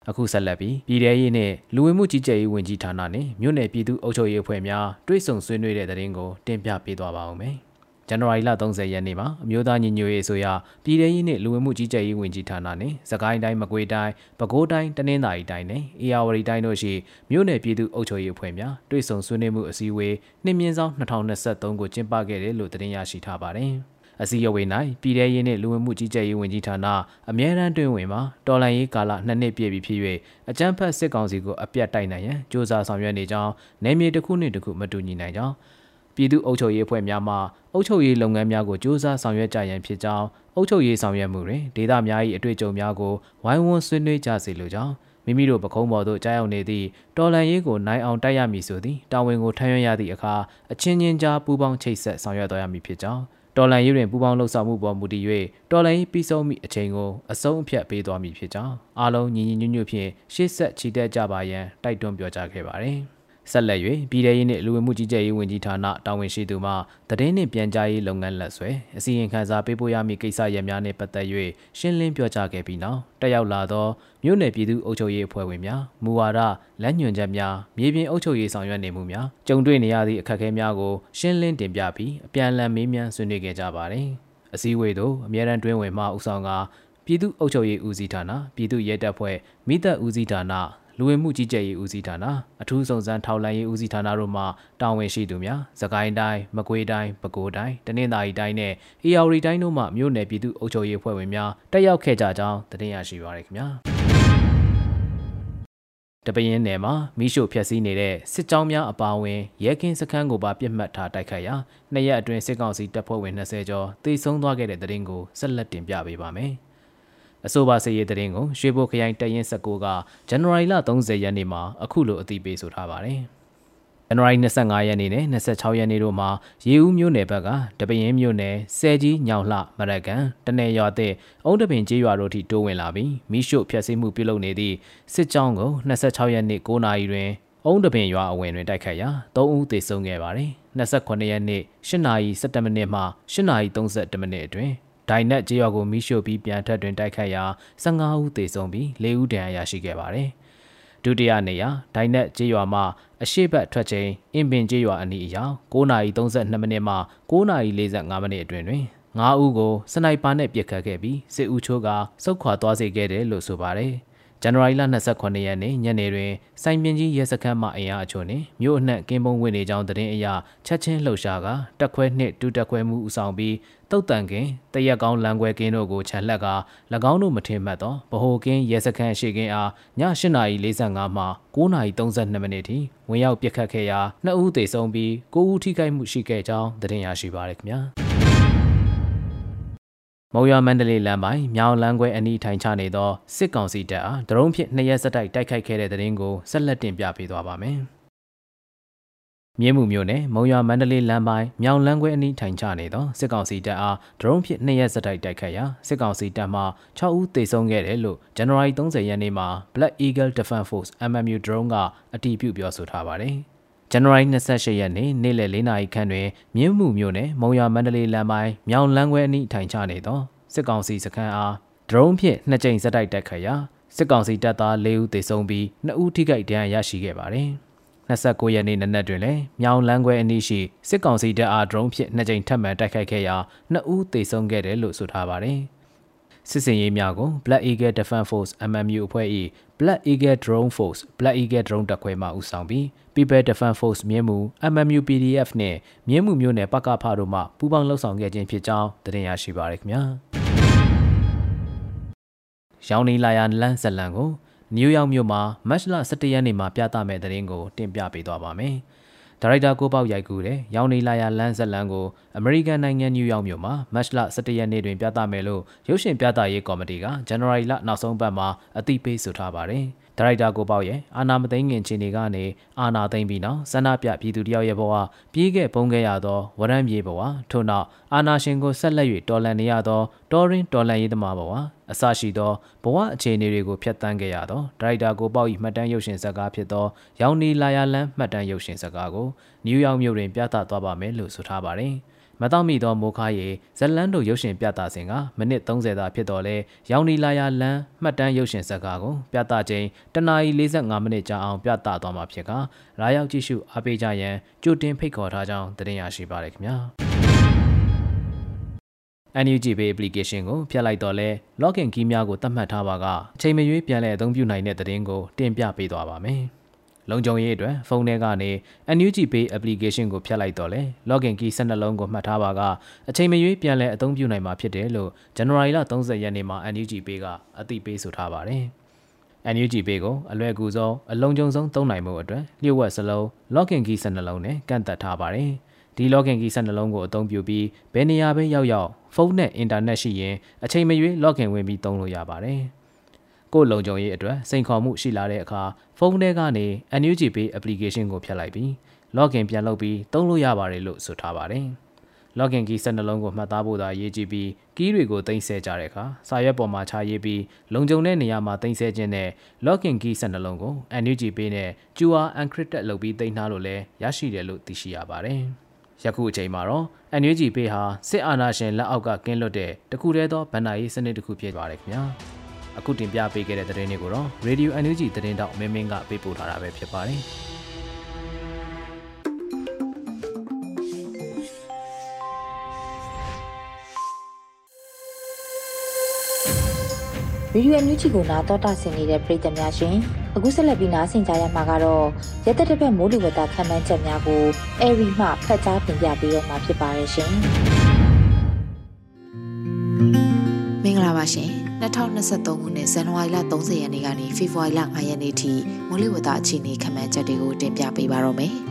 အခုဆက်လက်ပြီးပြည်ထရေးနဲ့လူဝင်မှုကြီးကြပ်ရေးဝန်ကြီးဌာနနဲ့မြို့နယ်ပြည်သူ့အုပ်ချုပ်ရေးအဖွဲ့များတွဲဆုံဆွေးနွေးတဲ့တဲ့ရင်ကိုတင်ပြပေးသွားပါဦးမယ်။ ဇန်နဝါရီလ30ရက်နေ့မှာအမျိုးသားညီညွတ်ရေးအစိုးရပြည်ထရေးနဲ့လူဝင်မှုကြီးကြပ်ရေးဝန်ကြီးဌာနနဲ့စကိုင်းတိုင်းမကွေးတိုင်းပဲခူးတိုင်းတနင်္သာရီတိုင်းနဲ့အေရဝတီတိုင်းတို့ရှိမြို့နယ်ပြည်သူ့အုပ်ချုပ်ရေးအဖွဲ့များတွဲဆုံဆွေးနွေးမှုအစည်းအဝေးနှစ်မြင့်ဆောင်2023ကိုကျင်းပခဲ့တယ်လို့တင်ရရှိထားပါတယ်။အစည်းအဝေး၌ပြည်ထရေးနှင့်လူဝင်မှုကြီးကြပ်ရေးဝန်ကြီးဌာနအမြဲတမ်းတွင်ဝင်မှာတော်လှန်ရေးကာလနှစ်နှစ်ပြည့်ပြီဖြစ်၍အကြမ်းဖက်စစ်ကောင်စီကိုအပြတ်တိုက်နိုင်ရန်စ조사ဆောင်ရွက်နေကြောင်းနယ်မြေတစ်ခုနှင့်တစ်ခုမတူညီနိုင်ကြောင်း ပြည်သူ့အုပ်ချုပ်ရေးအဖွဲ့များမှအုပ်ချုပ်ရေးလုပ်ငန်းများကိုစ조사ဆောင်ရွက်ကြရန်ဖြစ်ကြောင်းအုပ်ချုပ်ရေးဆောင်ရွက်မှုတွင်ဒေသများ၏အတွေ့အကြုံများကိုဝိုင်းဝန်းဆွေးနွေးကြစေလိုကြောင်းမိမိတို့ပခုံးပေါ်သို့ကြားရောက်နေသည့်တော်လန်ရေးကိုနိုင်အောင်တိုက်ရမည်ဆိုသည့်တာဝန်ကိုထမ်းရွက်ရသည့်အခါအချင်းချင်းကြားပူးပေါင်းချိတ်ဆက်ဆောင်ရွက်သွားရမည်ဖြစ်ကြောင်းတော်လန်ရေးတွင်ပူးပေါင်းလှုပ်ဆောင်မှုပေါ်မူတည်၍တော်လန်ရေးပြီးဆုံးမိအချိန်ကိုအဆုံးအဖြတ်ပေးသွားမည်ဖြစ်ကြောင်းအားလုံးညီညီညွတ်ညွတ်ဖြင့်ရှေ့ဆက်ချီတက်ကြပါရန်တိုက်တွန်းပြောကြားခဲ့ပါတယ်။ ဆက်လက်၍ပြည်ထရေးနှင့်လူဝင်မှုကြီးကြပ်ရေးဝန်ကြီးဌာနတာဝန်ရှိသူမှသတင်းနှင့်ပြန်ကြားရေးလုပ်ငန်းလက်ဆွဲအစီရင်ခံစာပေးပို့ရမည့်ကိစ္စရပ်များနှင့်ပတ်သက်၍ရှင်းလင်းပြောကြားခဲ့ပြီးနောက်တက်ရောက်လာသောမြို့နယ်ပြည်သူ့အုပ်ချုပ်ရေးအဖွဲ့ဝင်များမူဝါဒလက်ညွှန်ချက်များမြေပြင်အုပ်ချုပ်ရေးဆောင်ရွက်နေမှုများကြုံတွေ့နေရသည့်အခက်အခဲများကိုရှင်းလင်းတင်ပြပြီးအပြန်အလှန်မေးမြန်းဆွေးနွေးခဲ့ကြပါသည်အစည်းအဝေးသို့အမြဲတမ်းတွင်းဝင်မှဦးဆောင်ကပြည်သူ့အုပ်ချုပ်ရေးဦးစီးဌာနပြည်သူ့ရဲတပ်ဖွဲ့မိသက်ဦးစီးဌာန လူဝင်မှုကြီးကြပ်ရေးဦးစီးဌာနအထူးစုံစမ်းထောက်လှမ်းရေးဦးစီးဌာနတို့မှတာဝန်ရှိသူများ၊စကိုင်းတိုင်း၊မကွေးတိုင်း၊ပဲခူးတိုင်း၊တနင်္သာရီတိုင်းနဲ့အေရဝတီတိုင်းတို့မှမြို့နယ်ပြည်သူ့အုပ်ချုပ်ရေးအဖွဲ့ဝင်များတက်ရောက်ခဲ့ကြကြောင်းတင်ရရှိပါရခင်ဗျာ။တပင်းနယ်မှာမိရှုဖျက်ဆီးနေတဲ့စစ်ကြောင်းများအပါအဝင်ရဲကင်းစခန်းကိုပါပြစ်မှတ်ထားတိုက်ခိုက်ရာနှစ်ရက်အတွင်းစစ်ကောင်စီတပ်ဖွဲ့ဝင်20ကျော်တေဆုံးသွားခဲ့တဲ့တဲ့ရင်ကိုဆက်လက်တင်ပြပေးပါမယ်။ အဆိုပါစစ်ရေးတရင်ကိုရွှေဘိုခရိုင်တရင်19ကဇန်နဝါရီလ30ရက်နေ့မှာအခုလိုအသိပေးဆိုထားပါတယ်။ဇန်နဝါရီ25ရက်နေ့နဲ့26ရက်နေ့တို့မှာရေဦးမြို့နယ်ဘက်ကတပင်းမြို့နယ်ဆဲကြီးညောင်လှမရကန်တနယ်ရွာတဲ့အုံးတပင်ကျေးရွာတို့ထိတိုးဝင်လာပြီးမိရှုဖျက်ဆီးမှုပြုလုပ်နေသည့်စစ်ကြောင်းကို26ရက်နေ့9နာရီတွင်အုံးတပင်ရွာအဝင်တွင်တိုက်ခတ်ရာ3ဦးသေဆုံးခဲ့ပါတယ်။28ရက်နေ့8နာရီ17မိနစ်မှ8နာရီ32မိနစ်အတွင်းဓ ဒိုင်နက်ကြေးရွာကိုမိရှို့ပြီးပြန်ထက်တွင်တိုက်ခတ်ရာ15ဦးသေဆုံးပြီး4ဦးဒဏ်ရာရရှိခဲ့ပါတယ်။ဒုတိယနေရာဒိုင်နက်ကြေးရွာမှာအရှိတ်ထွက်ချိန်အင်ပင်ကြေးရွာအနီးအရောက်9:32မိနစ်မှ9:45မိနစ်အတွင်းတွင်9ဦးကိုစနိုက်ပါနဲ့ပစ်ခတ်ခဲ့ပြီးစစ်ဦးချိုးကစုတ်ခွာသွားစေခဲ့တယ်လို့ဆိုပါတယ်။ ဇန်နဝါရီလ29ရက်နေ့ညနေတွင်စိုင်းပြင်းကြီးရဲစခန်းမှအင်အားအချို့နှင့်မြို့အနှံ့ကင်းပုံဝင်နေကြောင်းသတင်းအရချက်ချင်းလှုပ်ရှားကတက်ခွဲနှင့်တူတက်ခွဲမှုဦးဆောင်ပြီးတုတ်တန်ကင်တရက်ကောင်းလမ်းခွဲကင်းတို့ကိုခြံလှက်က၎င်းတို့မထင်မှတ်သောဗဟိုကင်းရဲစခန်းရှိကင်းအားည8:45မှ9:32မိနစ်ထိဝင်ရောက်ပစ်ခတ်ခဲ့ရာနှစ်ဦးသေဆုံးပြီး9ဦးထိခိုက်မှုရှိခဲ့ကြောင်းသတင်းရရှိပါရခင်ဗျာ။ မုံရွာမန္တလေးလမ်းပိုင်းမြောင်လမ်းခွဲအနီးထိုင်ချနေသောစစ်ကောင်စီတပ်အားဒရုန်းဖြင့်နှစ်ရက်ဆက်တိုက်တိုက်ခိုက်ခဲ့တဲ့တဲ့ရင်ကိုဆက်လက်တင်ပြပေးသွားပါမယ်။မြင်းမှုမျိုးနဲ့မုံရွာမန္တလေးလမ်းပိုင်းမြောင်လမ်းခွဲအနီးထိုင်ချနေသောစစ်ကောင်စီတပ်အားဒရုန်းဖြင့်နှစ်ရက်ဆက်တိုက်တိုက်ခိုက်ရာစစ်ကောင်စီတပ်မှ6ဦးသေဆုံးခဲ့တယ်လို့ဇန်နဝါရီ30ရက်နေ့မှာ Black Eagle Defense Force MMU drone ကအတည်ပြုပြောဆိုထားပါတယ်။ ဇန်နဝါရီ28ရက်နေ့နေ့လယ်၄နာရီခန့်တွင်မြင်းမှုမြို့နယ်မုံရွာမန္တလေးလမ်းပိုင်းမြောင်လန်းခွဲအနီးထိုင်ချနေသောစစ်ကောင်စီစခန်းအားဒရုန်းဖြင့်နှစ်ကြိမ်ဇက်တိုက်တိုက်ခတ်ရာစစ်ကောင်စီတပ်သား၄ဦးသေဆုံးပြီး2ဦးထိခိုက်ဒဏ်ရာရရှိခဲ့ပါတယ်။29ရက်နေ့နနက်တွင်လည်းမြောင်လန်းခွဲအနီးရှိစစ်ကောင်စီတပ်အားဒရုန်းဖြင့်နှစ်ကြိမ်ထပ်မံတိုက်ခိုက်ခဲ့ရာ2ဦးသေဆုံးခဲ့တယ်လို့ဆိုထားပါတယ်။ စစ်စင်ရေးများကို Black Eagle Defense Force MMU အဖွဲ့၏ Black Eagle Drone Force Black Eagle Drone တပ်ခွဲမှဦးဆောင်ပြီး People Defense Force မြင်းမှု MMU PDF နှင့်မြင်းမှုမျိုးနယ်ပကဖတို့မှပူးပေါင်းလှုပ်ဆောင်ခဲ့ခြင်းဖြစ်ကြောင်းတင်ပြရရှိပါရခင်ဗျာ။ရောင်နေလာယာလန်းဇလန်ကိုနယူးယောက်မြို့မှာမတ်လ17ရက်နေ့မှာပြသမယ့်သတင်းကိုတင်ပြပေးသွားပါမယ်။ ဒါရိုက်တာကိုပေါက်ရိုက်ကူးတဲ့ရောင်နေလာယာလန်းဇလန်ကိုအမေရိကန်နိုင်ငံနယူးယောက်မြို့မှာမတ်လ17ရက်နေ့တွင်ပြသမယ်လို့ရုပ်ရှင်ပြသရေးကော်မတီကဇန်နဝါရီလနောက်ဆုံးပတ်မှာအသိပေးဆိုထားပါတယ်။ ဒါရိုက်တာကိုပေါ့ရဲ့အာနာမသိငင်ခြေနေကနေအာနာသိမ့်ပြီးနောက်ဆန္ဒပြပြည်သူတယောက်ရဲ့ဘဝပြေးခဲ့ပုံခဲ့ရသောဝရမ်းပြေးဘဝထို့နောက်အာနာရှင်ကိုဆက်လက်၍တော်လန်နေရသောတော်ရင်တော်လန်ရေးသမားဘဝအစရှိသောဘဝအခြေအနေတွေကိုဖျက်ဆီးခဲ့ရသောဒါရိုက်တာကိုပေါ့၏မှတ်တမ်းရုပ်ရှင်ဇာတ်ကားဖြစ်သောရောင်နီလာယာလန်းမှတ်တမ်းရုပ်ရှင်ဇာတ်ကားကိုနယူးယောက်မြို့တွင်ပြသသွားပါမယ်လို့ဆိုထားပါတယ်။ မတော့မိသောမိုခါရေဇလန်တို့ရုပ်ရှင်ပြသစဉ်ကမိနစ်30သာဖြစ်တော်လဲရောင်နီလာယာလန်မှတ်တမ်းရုပ်ရှင်ဇာတ်ကားကိုပြသချိန်တနာရီ45မိနစ်ကြာအောင်ပြသသွားမှာဖြစ်ကလာရောက်ကြည့်ရှုအားပေးကြရန်ကြိုတင်ဖိတ်ခေါ်ထားကြောင်းတင်ရရှိပါရခင်ဗျာ NUG Pay application ကိုဖျက်လိုက်တော့လဲ login key များကိုသတ်မှတ်ထားပါကအချိန်မရွေးပြန်လည်အသုံးပြုနိုင်တဲ့သတင်းကိုတင်ပြပေးသွားပါမယ်။ လုံခြုံရေးအတွက်ဖုန်းထဲကနေ NUG Pay application ကိုဖြတ်လိုက်တော့လေ login key 12လုံးကိုမှတ်ထားပါကအချိန်မရွေးပြန်လည်အသုံးပြုနိုင်မှာဖြစ်တယ်လို့ January လ30ရက်နေ့မှာ NUG Pay ကအသိပေးဆိုထားပါတယ်။ NUG Pay ကိုအလွယ်ကူဆုံးအလုံးကျုံဆုံးသုံးနိုင်မှုအတွက်လျှို့ဝှက်စလုံး login key 12လုံးနဲ့ကန့်သက်ထားပါတယ်။ဒီ login key 12လုံးကိုအသုံးပြုပြီးဘယ်နေရာပဲရောက်ရောက်ဖုန်းနဲ့အင်တာနက်ရှိရင်အချိန်မရွေး login ဝင်ပြီးသုံးလို့ရပါတယ်။ ကိုယ်လုံခြုံရေးအတွက်စိန်ခေါ်မှုရှိလာတဲ့အခါဖုန်းထဲကနေ NUG Pay application ကိုဖြတ်လိုက်ပြီး login ပြန်လုပ်ပြီးသုံးလို့ရပါတယ်လို့ဆိုထားပါတယ်။ login key 12လုံးကိုမှတ်သားဖို့သာအရေးကြီးပြီး key တွေကိုတင်ဆက်ကြတဲ့အခါစာရွက်ပေါ်မှာခြာရေးပြီးလုံခြုံတဲ့နေရာမှာတင်ဆက်ခြင်းနဲ့ login key 12လုံးကို NUG Pay နဲ့ QR encrypted လုပ်ပြီးတင်ထားလို့လည်းရရှိတယ်လို့သိရှိရပါတယ်။ယခုအချိန်မှာတော့ NUG Pay ဟာစစ်အာဏာရှင်လက်အောက်ကကင်းလွတ်တဲ့တခုတည်းသောဗန်နာရေးစနစ်တစ်ခုဖြစ်ပါတယ်ခင်ဗျာ။ အခုတင်ပြပေးခဲ့တဲ့သတင်းတွေကိုတော့ Radio NUG သတင်းတောက်မင်းမင်းကပေးပို့ထားတာပဲဖြစ်ပါတယ်။ဗီဒီယိုအန်ယူဂျီကိုနားတော်တာဆင်နေတဲ့ပရိသတ်များရှင်အခုဆက်လက်ပြီးနားဆင်ကြရမှာကတော့ရသက်တစ်ပတ်မိုးလေဝသခန့်မှန်းချက်များကိုအဲရီမှဖတ်ကြားတင်ပြပေးတော့မှာဖြစ်ပါရဲ့ရှင်မင်္ဂလာပါရှင် 2023ခုနှစ်ဇန်နဝါရီလ30ရက်နေ့ကနေဖေဖော်ဝါရီလ9ရက်နေ့ထိမိုးလေဝသအခြေအနေခန့်မှန်းချက်တွေကိုတင်ပြပေးပါတော့မယ်။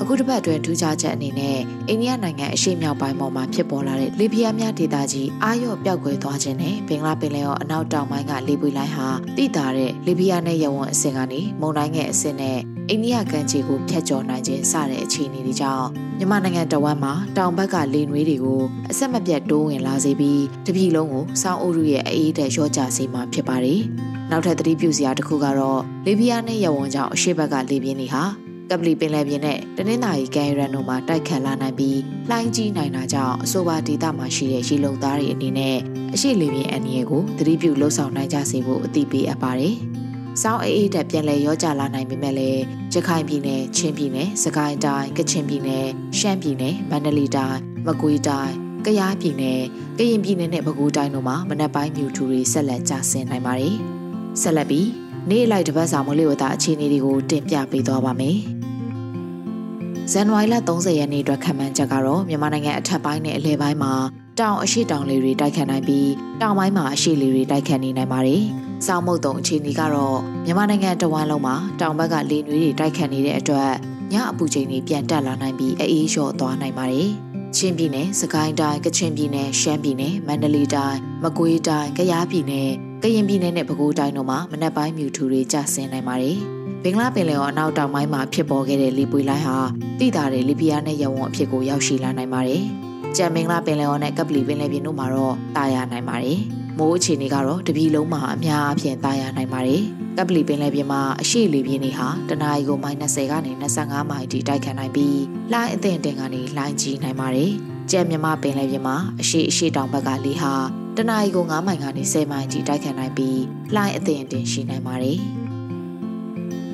အခုတစ်ပတ်အတွင်းထူးခြားချက်အနေနဲ့အိန္ဒိယနိုင်ငံအရှေ့မြောက်ပိုင်းပေါ်မှာဖြစ်ပေါ်လာတဲ့လေပြင်းများဒေသကြီးအာရော့ပျောက်ကွယ်သွားခြင်းနဲ့ဘင်္ဂလားပင်လယ်ော်အနောက်တောင်ပိုင်းကလေပွေလိုင်းဟာတိတာတဲ့လေပြင်းနဲ့ရဝံအဆင့်ကနေမုန်တိုင်းငယ်အဆင့်နဲ့အိန္ဒိယကမ်းခြေကိုဖျက်ကျော်နိုင်ခြင်းစတဲ့အခြေအနေတွေကြောင့်မြန်မာနိုင်ငံတဝမ်းမှာတောင်ဘက်ကလေနွေးတွေကိုအဆက်မပြတ်တိုးဝင်လာစေပြီးတပြည်လုံးကိုစောင်းအုပ်ရုရဲ့အေးတဲ့ရော့ကျစေမှာဖြစ်ပါတယ်။နောက်ထပ်သတိပြုစရာတစ်ခုကတော့လေပြင်းနဲ့ရဝံကြောင့်အရှိဘက်ကလေပြင်းတွေဟာ ကပလီပင်လယ်ပြင်နဲ့တနင်္သာရီကမ်းရန်တို့မှာတိုက်ခတ်လာနိုင်ပြီးလှိုင်းကြီးနိုင်တာကြောင့်အဆိုပါဒေသမှာရှိတဲ့ရေလုံသားတွေအနေနဲ့အရှိလေပြင်းအန္တရာယ်ကိုသတိပြုလှုပ်ဆောင်နိုင်ကြစေဖို့အသိပေးအပ်ပါတယ်။စောင်းအေးအေးတက်ပြန်လဲရောကြလာနိုင်ပေမဲ့လည်းရခိုင်ပြည်နယ်၊ချင်းပြည်နယ်၊စကိုင်းတိုင်း၊ကချင်ပြည်နယ်၊ရှမ်းပြည်နယ်၊မန္တလေးတိုင်း၊မကွေးတိုင်း၊ကယားပြည်နယ်၊ကရင်ပြည်နယ်နဲ့ပဲခူးတိုင်းတို့မှာမနက်ပိုင်းမြူထူတွေဆက်လက်ကျဆင်းနိုင်ပါတယ်။ဆက်လက်ပြီးနေ့လိုက်တပတ်စာမိုးလေဝသအခြေအနေတွေကိုတင်ပြပေးသွားပါမယ်။ ဇန်နဝါရီလ30ရက်နေ့အတွက်ခံမှန်းချက်ကတော့မြန်မာနိုင်ငံအထက်ပိုင်းနဲ့အလယ်ပိုင်းမှာတောင်အရှိတောင်လေတွေတိုက်ခတ်နိုင်ပြီးတောင်ပိုင်းမှာအရှိလေတွေတိုက်ခတ်နေနိုင်ပါတယ်။စောင်းမုတ်တုံအခြေအနေကတော့မြန်မာနိုင်ငံတဝမ်းလုံးမှာတောင်ဘက်ကလေနွေးတွေတိုက်ခတ်နေတဲ့အတွက်ညအပူချိန်တွေပြန်တက်လာနိုင်ပြီးအေးလျော့သွားနိုင်ပါတယ်။ချင်းပြည်နယ်၊စကိုင်းတိုင်း၊ကချင်ပြည်နယ်၊ရှမ်းပြည်နယ်၊မန္တလေးတိုင်း၊မကွေးတိုင်း၊ကယားပြည်နယ်၊ကရင်ပြည်နယ်နဲ့ပဲခူးတိုင်းတို့မှာမနက်ပိုင်းမြူထူတွေကျဆင်းနိုင်ပါတယ်။ ဘင်္ဂလားပင်လယ်ော်အနောက်တောင်ပိုင်းမှာဖြစ်ပေါ်ခဲ့တဲ့လေပွေလိုင်းဟာတိတာတဲ့လီဘီယာနဲ့ရဝွန်အဖြစ်ကိုရောက်ရှိလာနိုင်ပါတယ်။ကြံဘင်္ဂလားပင်လယ်ော်နဲ့ကပလီပင်လယ်ပြင်တို့မှာတော့တာယာနိုင်ပါတယ်။မိုးအခြေအနေကတော့တပြည်လုံးမှာအများအပြားတာယာနိုင်ပါတယ်။ကပလီပင်လယ်ပြင်မှာအရှိလေပြင်းတွေဟာတနအီကိုမိုင်20ကနေ25မိုင်ထိတိုက်ခတ်နိုင်ပြီးလိုင်းအသင့်တင်ကနေလိုင်းကြီးနိုင်ပါတယ်။ကြံမြမပင်လယ်ပြင်မှာအရှိအရှိတောင်ဘက်ကလေဟာတနအီကို9မိုင်ကနေ10မိုင်ထိတိုက်ခတ်နိုင်ပြီးလိုင်းအသင့်တင်ရှိနိုင်ပါတယ်။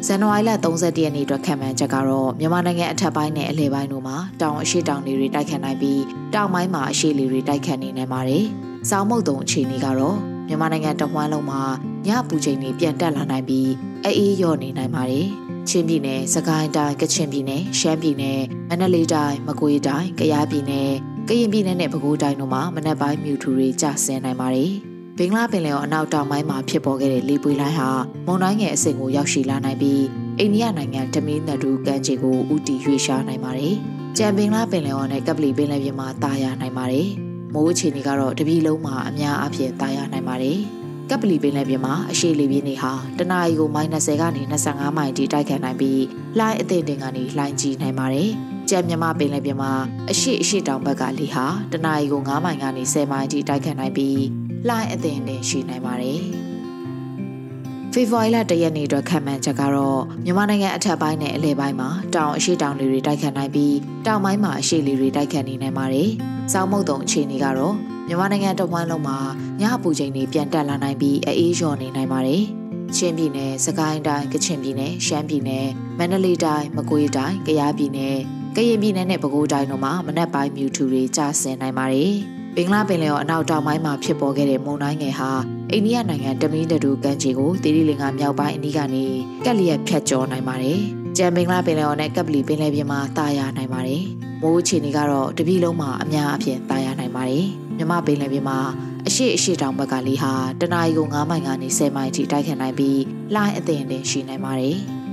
ဇန်နဝါရီလ31ရက်နေ့အတွက်ခံမှန်းချက်ကတော့မြန်မာနိုင်ငံအထက်ပိုင်းနဲ့အလယ်ပိုင်းတို့မှာတောင်အရှိတောင်တွေတိုက်ခတ်နိုင်ပြီးတောင်ပိုင်းမှာအရှိလေတွေတိုက်ခတ်နေနိုင်ပါတယ်။စောင်းမုတ်တုံအခြေအနေကတော့မြန်မာနိုင်ငံတဝန်းလုံးမှာညပူချိန်တွေပြန်တက်လာနိုင်ပြီးအေးရော့နေနိုင်ပါတယ်။ချင်းပြည်နယ်၊စကိုင်းတိုင်း၊ကချင်ပြည်နယ်၊ရှမ်းပြည်နယ်၊မန္တလေးတိုင်း၊မကွေးတိုင်း၊ကယားပြည်နယ်၊ကရင်ပြည်နယ်နဲ့ပဲခူးတိုင်းတို့မှာမနက်ပိုင်းမြူထူတွေကျဆင်းနိုင်ပါတယ်။ ဘင်္ဂလားပင်လယ်ော်အနောက်တောင်ပိုင်းမှာဖြစ်ပေါ်ခဲ့တဲ့လေပွေလိုင်းဟာမုန်တိုင်းငယ်အဆင့်ကိုရောက်ရှိလာနိုင်ပြီးအိန္ဒိယနိုင်ငံတမင်းနဒူကမ်းခြေကိုဥတီရွေ့ရှားနိုင်ပါတယ်။ကြံဘင်္ဂလားပင်လယ်ော်နဲ့ကပလီပင်လယ်ပြင်မှာတာယာနိုင်ပါတယ်။မိုးအခြေအနေကတော့တပြည်လုံးမှာအများအပြားတာယာနိုင်ပါတယ်။ကပလီပင်လယ်ပြင်မှာအရှိလေပြင်းတွေဟာတနအီကို -30 ကနေ25မိုင်ထိတိုက်ခတ်နိုင်ပြီးလှိုင်းအသင့်တင်ကနေလှိုင်းကြီးနိုင်ပါတယ်။ကြံမြမပင်လယ်ပြင်မှာအရှိအရှိတောင်ဘက်ကလေဟာတနအီကို9မိုင်ကနေ10မိုင်ထိတိုက်ခတ်နိုင်ပြီး လှိုင်းအသင်တင်ရှိနိုင်ပါတယ်။ဖေဖော်ဝါရီလ၁ရက်နေ့အတွက်ခံမှန်းချက်ကတော့မြန်မာနိုင်ငံအထက်ပိုင်းနဲ့အလယ်ပိုင်းမှာတောင်အရှိတောင်လေတွေတိုက်ခတ်နိုင်ပြီးတောင်ပိုင်းမှာအရှိလေတွေတိုက်ခတ်နေနိုင်ပါတယ်။စောင်းမုတ်တုံအခြေအနေကတော့မြန်မာနိုင်ငံတဝန်းလုံးမှာညအပူချိန်တွေပြန်တက်လာနိုင်ပြီးအေးလျော့နေနိုင်ပါတယ်။ချင်းပြည်နယ်၊စကိုင်းတိုင်း၊ကချင်ပြည်နယ်၊ရှမ်းပြည်နယ်၊မန္တလေးတိုင်း၊မကွေးတိုင်း၊ကယားပြည်နယ်၊ကရင်ပြည်နယ်နဲ့ပဲခူးတိုင်းတို့မှာမနက်ပိုင်းမြူထူတွေကျဆင်းနိုင်ပါတယ်။ ဘင်္ဂလားပင်လယ်ော်အနောက်တောင်ပိုင်းမှာဖြစ်ပေါ်ခဲ့တဲ့မုန်တိုင်းငယ်ဟာအိန္ဒိယနိုင်ငံတမီးတတူကမ်းခြေကိုတိရိလင်္ကာမြောက်ပိုင်းအနီးကနေကက်လျက်ဖြတ်ကျော်နိုင်ပါတယ်။ကြံဘင်္ဂလားပင်လယ်ော်နဲ့ကပ်ပလီပင်လယ်ပြင်မှာတာယာနိုင်ပါတယ်။မိုးအခြေအနေကတော့တပြည်လုံးမှာအများအပြားတာယာနိုင်ပါတယ်။မြမပင်လယ်ပြင်မှာအရှိအရှိတောင်ဘက်ကလေးဟာတနအီကို9မိုင်ကနေ10မိုင်ထိတိုက်ခတ်နိုင်ပြီးလှိုင်းအသင်တင်ရှိနိုင်ပါတယ်။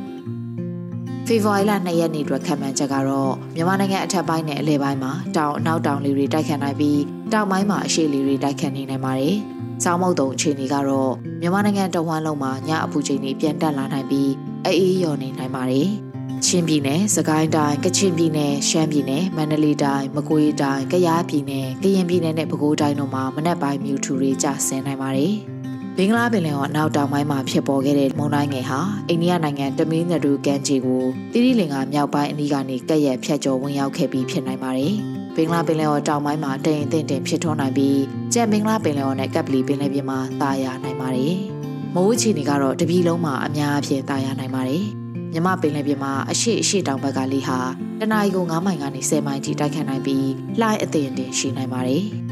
ဖေဖော်ဝါရီလ2ရက်နေ့အတွက်ခံမှန်းချက်ကတော့မြန်မာနိုင်ငံအထက်ပိုင်းနဲ့အလယ်ပိုင်းမှာတောင်အနောက်တောင်လေတွေတိုက်ခတ်နိုင်ပြီးတောင်ပိုင်းမှာအရှေ့လေတွေတိုက်ခတ်နေနိုင်ပါတယ်။စောင်းမုတ်တုံအခြေအနေကတော့မြန်မာနိုင်ငံတဝန်းလုံးမှာညအပူချိန်တွေပြန်တက်လာနိုင်ပြီးအေးရော်နေနိုင်ပါတယ်။ချင်းပြည်နယ်၊စကိုင်းတိုင်း၊ကချင်ပြည်နယ်၊ရှမ်းပြည်နယ်၊မန္တလေးတိုင်း၊မကွေးတိုင်း၊ကယားပြည်နယ်၊ကရင်ပြည်နယ်နဲ့ပဲခူးတိုင်းတို့မှာမနက်ပိုင်းမြူထူတွေကျဆင်းနိုင်ပါတယ်။ ဘင်္ဂလားပင်လယ်ော်အနောက်တောင်ပိုင်းမှာဖြစ်ပေါ်ခဲ့တဲ့မုန်တိုင်းငယ်ဟာအိန္ဒိယနိုင်ငံတမင်းနဒူကန်ဂျီကိုတိရိလင်္ကာမြောက်ပိုင်းအနီးကနေကက်ရက်ဖြတ်ကျော်ဝင်ရောက်ခဲ့ပြီးဖြစ်နိုင်ပါတယ်။ဘင်္ဂလားပင်လယ်ော်တောင်ပိုင်းမှာတရင်တင်တင်ဖြစ်ထွန်းနိုင်ပြီးကြံဘင်္ဂလားပင်လယ်ော်နဲ့ကပ်ပလီပင်လယ်ပြင်မှာတာယာနိုင်ပါတယ်။မိုးချီနေကတော့တပြည်လုံးမှာအများအပြားတာယာနိုင်ပါတယ်။မြမပင်လယ်ပြင်မှာအရှိအရှိတောင်ဘက်ကလေးဟာတနအီကို9မိုင်ကနေ10မိုင်ထိတိုက်ခတ်နိုင်ပြီးလှိုင်းအသင်တင်ရှိနိုင်ပါတယ်။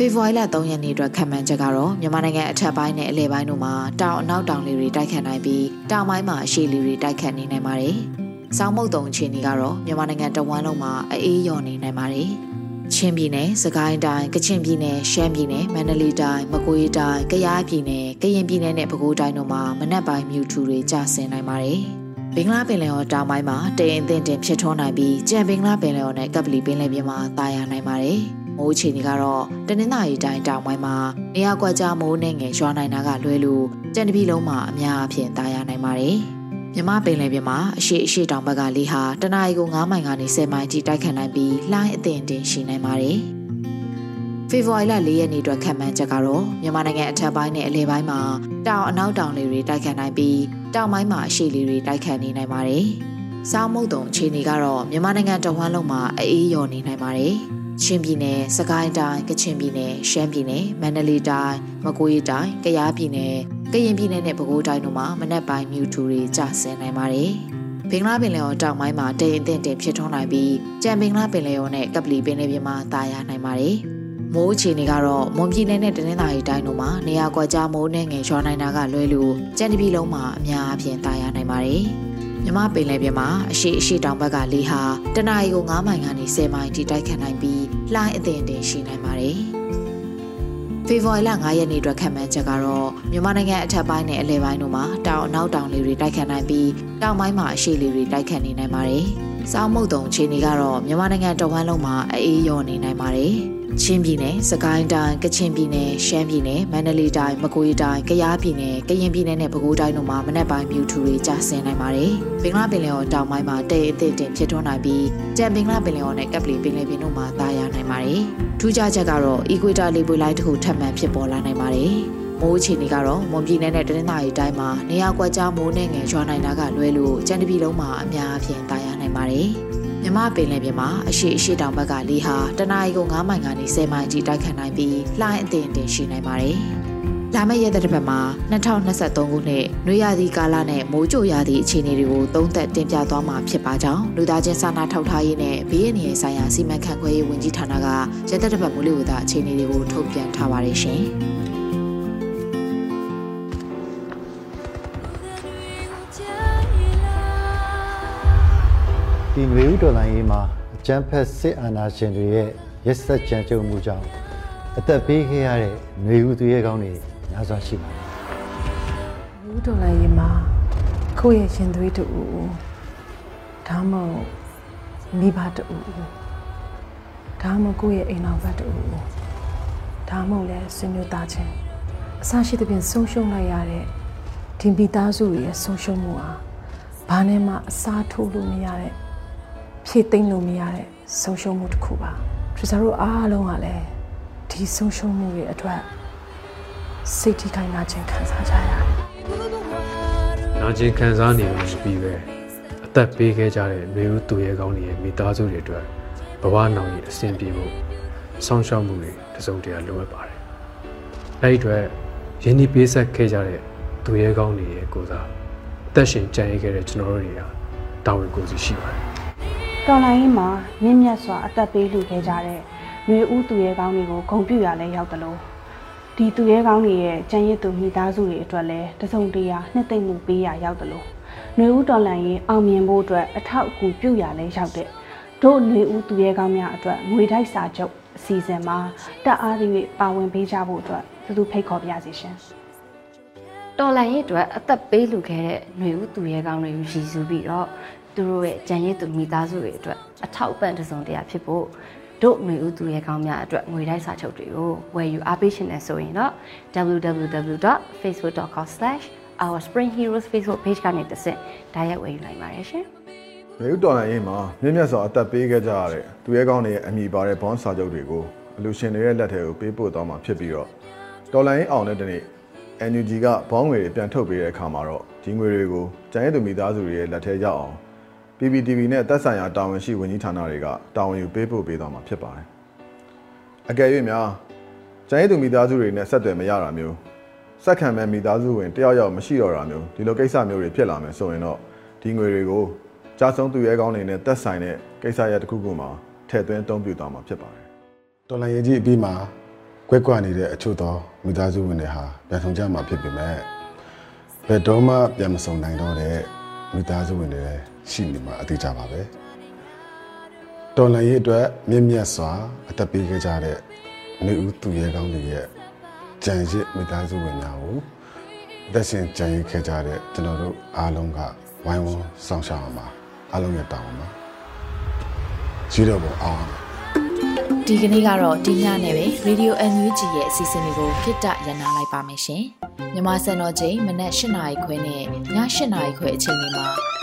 ဖေဖော်ဝါရီလ3ရက်နေ့အတွက်ခံမှန်းချက်ကတော့မြန်မာနိုင်ငံအထက်ပိုင်းနဲ့အလယ်ပိုင်းတို့မှာတောင်အနောက်တောင်လေတွေတိုက်ခတ်နိုင်ပြီးတောင်ပိုင်းမှာအရှေ့လေတွေတိုက်ခတ်နေနိုင်ပါတယ်။စောင်းမုတ်တုံအခြေအနေကတော့မြန်မာနိုင်ငံတဝန်းလုံးမှာအေးရော်နေနိုင်ပါတယ်။ချင်းပြည်နယ်၊စကိုင်းတိုင်း၊ကချင်ပြည်နယ်၊ရှမ်းပြည်နယ်၊မန္တလေးတိုင်း၊မကွေးတိုင်း၊ကယားပြည်နယ်၊ကရင်ပြည်နယ်နဲ့ပဲခူးတိုင်းတို့မှာမနက်ပိုင်းမြူထူတွေကျဆင်းနိုင်ပါတယ်။ဘင်္ဂလားပင်လယ်ော်တောင်ပိုင်းမှာတရင်အသင့်တင်ဖြစ်ထွန်းနိုင်ပြီးကြံဘင်္ဂလားပင်လယ်ော်နဲ့ကပ်ပလီပင်လယ်ပြင်မှာတာယာနိုင်ပါတယ်။ မိုးအခြေအနေကတော့တနင်္သာရီတိုင်းတောင်ပိုင်းမှာနေရာကွက်ကြားမိုးနဲ့ငယ်ရွာနိုင်တာကလွဲလို့ကြံတပြီလုံးမှာအများအပြားတာယာနိုင်ပါတယ်။မြမပင်လယ်ပြင်မှာအရှိအရှိတောင်ဘက်ကလေဟာတနအီကို9မိုင်ကနေ10မိုင်ထိတိုက်ခတ်နိုင်ပြီးလှိုင်းအသင်တင်ရှိနိုင်ပါတယ်။ဖေဖော်ဝါရီလ၄ရက်နေ့အတွက်ခံမှန်းချက်ကတော့မြန်မာနိုင်ငံအထက်ပိုင်းနဲ့အလယ်ပိုင်းမှာတောင်အနောက်တောင်လေတွေတိုက်ခတ်နိုင်ပြီးတောင်ပိုင်းမှာအရှေ့လေတွေတိုက်ခတ်နေနိုင်ပါတယ်။စောင်းမုတ်တုံအခြေအနေကတော့မြန်မာနိုင်ငံတဝန်းလုံးမှာအေးရော်နေနိုင်ပါတယ်။ ချင်းပြည်နယ်၊စကိုင်းတိုင်း၊ကချင်ပြည်နယ်၊ရှမ်းပြည်နယ်၊မန္တလေးတိုင်း၊မကွေးတိုင်း၊ကယားပြည်နယ်၊ကရင်ပြည်နယ်နဲ့ပဲခူးတိုင်းတို့မှာမနက်ပိုင်းမြူထူတွေကျဆင်းနိုင်ပါတယ်။ဘင်္ဂလားပင်လယ်ော်တောင်ပိုင်းမှာတရင်တင်တင်ဖြစ်ထွန်းနိုင်ပြီးကြံဘင်္ဂလားပင်လယ်ော်နဲ့ကပလီပင်လယ်ပြင်မှာတာယာနိုင်ပါတယ်။မိုးအခြေအနေကတော့မွန်ပြည်နယ်နဲ့တနင်္သာရီတိုင်းတို့မှာနေရာကွက်ကြားမိုးနဲ့ငယ်ရွာနိုင်တာကလွဲလို့ကြံတပြည်လုံးမှာအများအပြားတာယာနိုင်ပါတယ်။ မြမပင်လယ်ပြင်မှာအရှိအရှိတောင်ဘက်ကလေဟာတနအီကို9မိုင်ကနေ10မိုင်ထိတိုက်ခတ်နိုင်ပြီးလှိုင်းအသင်တင်ရှိနိုင်ပါတယ်။ဖေဖော်ဝါရီလ9ရက်နေ့အတွက်ခံမှန်းချက်ကတော့မြန်မာနိုင်ငံအထက်ပိုင်းနဲ့အလယ်ပိုင်းတို့မှာတောင်အနောက်တောင်လေတွေတိုက်ခတ်နိုင်ပြီးတောင်ပိုင်းမှာအရှေ့လေတွေတိုက်ခတ်နေနိုင်ပါတယ်။စောင်းမုတ်တုံအခြေအနေကတော့မြန်မာနိုင်ငံတဝန်းလုံးမှာအေးရောနေနိုင်ပါတယ်။ ချင်းပြည်နယ်၊စကိုင်းတိုင်း၊ကချင်ပြည်နယ်၊ရှမ်းပြည်နယ်၊မန္တလေးတိုင်း၊မကွေးတိုင်း၊ကယားပြည်နယ်၊ကရင်ပြည်နယ်နဲ့ပဲခူးတိုင်းတို့မှာမနက်ပိုင်းမြူထူတွေကျဆင်းနိုင်ပါတယ်။ဘင်္ဂလားပင်လယ်ော်တောင်ပိုင်းမှာတဲအသစ်တင်ဖြစ်ထွန်းနိုင်ပြီးကြံဘင်္ဂလားပင်လယ်ော်နဲ့ကပ်ပလီပင်လယ်ပြင်တို့မှာတာယာနိုင်ပါတယ်။ထူးခြားချက်ကတော့အီကွေတာလေပွေလိုက်တစ်ခုထပ်မံဖြစ်ပေါ်လာနိုင်ပါတယ်။မိုးအခြေအနေကတော့မွန်ပြည်နယ်နဲ့တနင်္သာရီတိုင်းမှာနေရာကွက်ကြားမိုးနဲ့ငယ်ရွာနိုင်တာကလွဲလို့ကြံတပြည်လုံးမှာအများအပြားတာယာနိုင်ပါတယ်။ မြမပင်လယ်ပြင်မှာအရှိအရှိတောင်ဘက်ကလေဟာတနအီကို9မိုင်ကနေ10မိုင်ကြီးတိုက်ခတ်နိုင်ပြီးလှိုင်းအသင်တင်ရှိနိုင်ပါတယ်။လာမယ့်ရက်သက်တစ်ပတ်မှာ2023ခုနှစ်နွေရာသီကာလနဲ့မိုးကြိုရာသီအခြေအနေတွေကိုသုံးသပ်တင်ပြသွားမှာဖြစ်ပါကြောင်းလူသားချင်းစာနာထောက်ထားရေးနဲ့ဘေးအန္တရာယ်ဆိုင်ရာစီမံခန့်ခွဲရေးဝန်ကြီးဌာနကရက်သက်တစ်ပတ်မိုးလေဝသအခြေအနေတွေကိုထုတ်ပြန်ထားပါတယ်ရှင်။ ဒီငွေဥဒေါ်လာရေးမှာအကြမ်းဖက်စစ်အာဏာရှင်တွေရဲ့ရက်စက်ကြမ်းကြုတ်မှုကြောင့်အသက်ပေးခဲ့ရတဲ့ငွေဥသူရဲကောင်းတွေများစွာရှိပါတယ်။ငွေဥဒေါ်လာရေးမှာကိုယ့်ရဲ့ရှင်သွေးတူဦးဒါမှမဟုတ်မိဘတူဦးဒါမှမဟုတ်ကိုယ့်ရဲ့အိမ်တော်ဘက်တူဦးဒါမှမဟုတ်လည်းဆွေမျိုးသားချင်းအဆရှိသဖြင့်ဆုံးရှုံးလိုက်ရတဲ့ဒီမိသားစုရဲ့ဆုံးရှုံးမှုဟာဘာနဲ့မှအစားထိုးလို့မရတဲ့ ဖြည့်သိမ့်လို့မရတဲ့ဆုံးရှုံးမှုတစ်ခုပါထရီဆာတို့အားလုံးကလည်းဒီဆုံးရှုံးမှုတွေအတွက်စိတ်ထိခိုက်နာကျင်ခံစားကြရတယ်နာကျင်ခံစားနေလို့ရှိပြီးပဲအသက်ပေးခဲ့ကြတဲ့မျိုးဦးသူရဲကောင်းတွေရဲ့မိသားစုတွေအတွက်ဘဝနောင်ရည်အဆင်ပြေဖို့ဆောင်းရှောက်မှုတွေတစုံတရာလိုအပ်ပါတယ်အဲ့ဒီအတွက်ရင်းနှီးပေးဆက်ခဲ့ကြတဲ့သူရဲကောင်းတွေရဲ့ကိုစားအသက်ရှင်ကြံ့ရခဲ့တဲ့ကျွန်တော်တို့တွေကတာဝန်ကိုယ်စီရှိပါတယ် တော်လိုင်းရင်မှာမြင့်မြတ်စွာအသက်ပေးလှူခဲ့ကြတဲ့မျိုးဦးသူရဲကောင်းတွေကိုဂုဏ်ပြုရလဲရောက်တယ်လို့ဒီသူရဲကောင်းတွေရဲ့ကျန်ရစ်သူမိသားစုတွေအတွက်လည်းတစုံတရာနှစ်သိမ့်မှုပေးရရောက်တယ်လို့မျိုးဦးတော်လိုင်းရင်အောင်မြင်ဖို့အတွက်အထောက်အကူပြုရလဲရောက်တဲ့တို့မျိုးဦးသူရဲကောင်းများအတွက်ငွေတိုက်စာချုပ်အစီအစဉ်မှာတက်အားတွေပါဝင်ပေးကြဖို့အတွက်သူတို့ဖိတ်ခေါ်ပြစီရှင်တော်လိုင်းရဲ့အတွက်အသက်ပေးလူခဲ့တဲ့ຫນွေဦးသူရဲကောင်းတွေကိုရည်စူးပြီးတော့ သူတို့ရဲ့ကြံရည်သူမိသားစုတွေအတွက်အထောက်အပံ့တစုံတရာဖြစ်ဖို့တို့ຫນွေဦးသူရဲကောင်းများအတွက်ငွေတိုက်စာချုပ်တွေကိုဝယ်ယူအားပေးရှင်နေဆိုရင်တော့ www.facebook.com/ourspringheroes Facebook page ကနေတစ်ဆင့်တိုက်ရိုက်ဝယ်ယူနိုင်ပါတယ်ရှင်။မြို့တော်လိုင်းရေးမှာမြင့်မြတ်စွာအသက်ပေးခဲ့ကြရတဲ့သူရဲကောင်းတွေရဲ့အမိပါတဲ့ဘွန်စာချုပ်တွေကိုအလူရှင်တွေရဲ့လက်ထဲကိုပေးပို့သွားမှာဖြစ်ပြီးတော့တော်လိုင်းအောင်တဲ့တနေ့ NUG ကဘောင်းငွေတွေပြန်ထုတ်ပေးတဲ့အခါမှာတော့ဒီငွေတွေကိုကျန်ရည်သူမိသားစုတွေရဲ့လက်ထဲရောက်အောင် PPTV နဲ့သက်ဆိုင်ရာတာဝန်ရှိဝန်ကြီးဌာနတွေကတာဝန်ယူပေးပို့ပေးသွားမှာဖြစ်ပါတယ်။အကယ်၍များကျန်ရည်သူမိသားစုတွေနဲ့ဆက်သွယ်မရတာမျိုးစက်ခံမဲ့မိသားစုဝင်တယောက်ယောက်မရှိတော့တာမျိုးဒီလိုကိစ္စမျိုးတွေဖြစ်လာမယ်ဆိုရင်တော့ဒီငွေတွေကိုကြားဆုံးသူရဲကောင်းတွေနဲ့သက်ဆိုင်တဲ့ကိစ္စရပ်တစ်ခုခုမှာထည့်သွင်းအသုံးပြုသွားမှာဖြစ်ပါတယ်။တော်လန်ရေးကြီးအပြီးမှာကွက်ကွက်နေတဲ့အချို့သောမိသားစုဝင်တွေဟာပြန်ဆောင်ကြမှာဖြစ်ပေမဲ့ဘယ်တော့မှပြန်မဆောင်နိုင်တော့တဲ့မိသားစုဝင်တွေ ရှိနေမှာအသေးကြပါပဲတော်လန်ရေးအတွက်မြင့်မြတ်စွာအသက်ပေးခဲ့ကြတဲ့နေဦးသူရဲကောင်းတွေရဲ့ကြံရစ်မိသားစုဝင်များကိုသက်ရှင်ကြံရစ်ခဲ့ကြတဲ့ကျွန်တော်တို့အားလုံးကဝိုင်းဝန်းဆောင်ရှောက်အောင်ပါအားလုံးရဲ့တောင်းပါကြီးတော့ပေါ်အောင်ဒီကနေ့ကတော့ဒီညနဲ့ပဲ Radio NUG ရဲ့အစီအစဉ်လေးကိုခਿੱတရနာလိုက်ပါမယ်ရှင်မြမစံတော်ချိန်မနက်၈နာရီခွဲနဲ့ည၈နာရီခွဲအချိန်တွေမှာ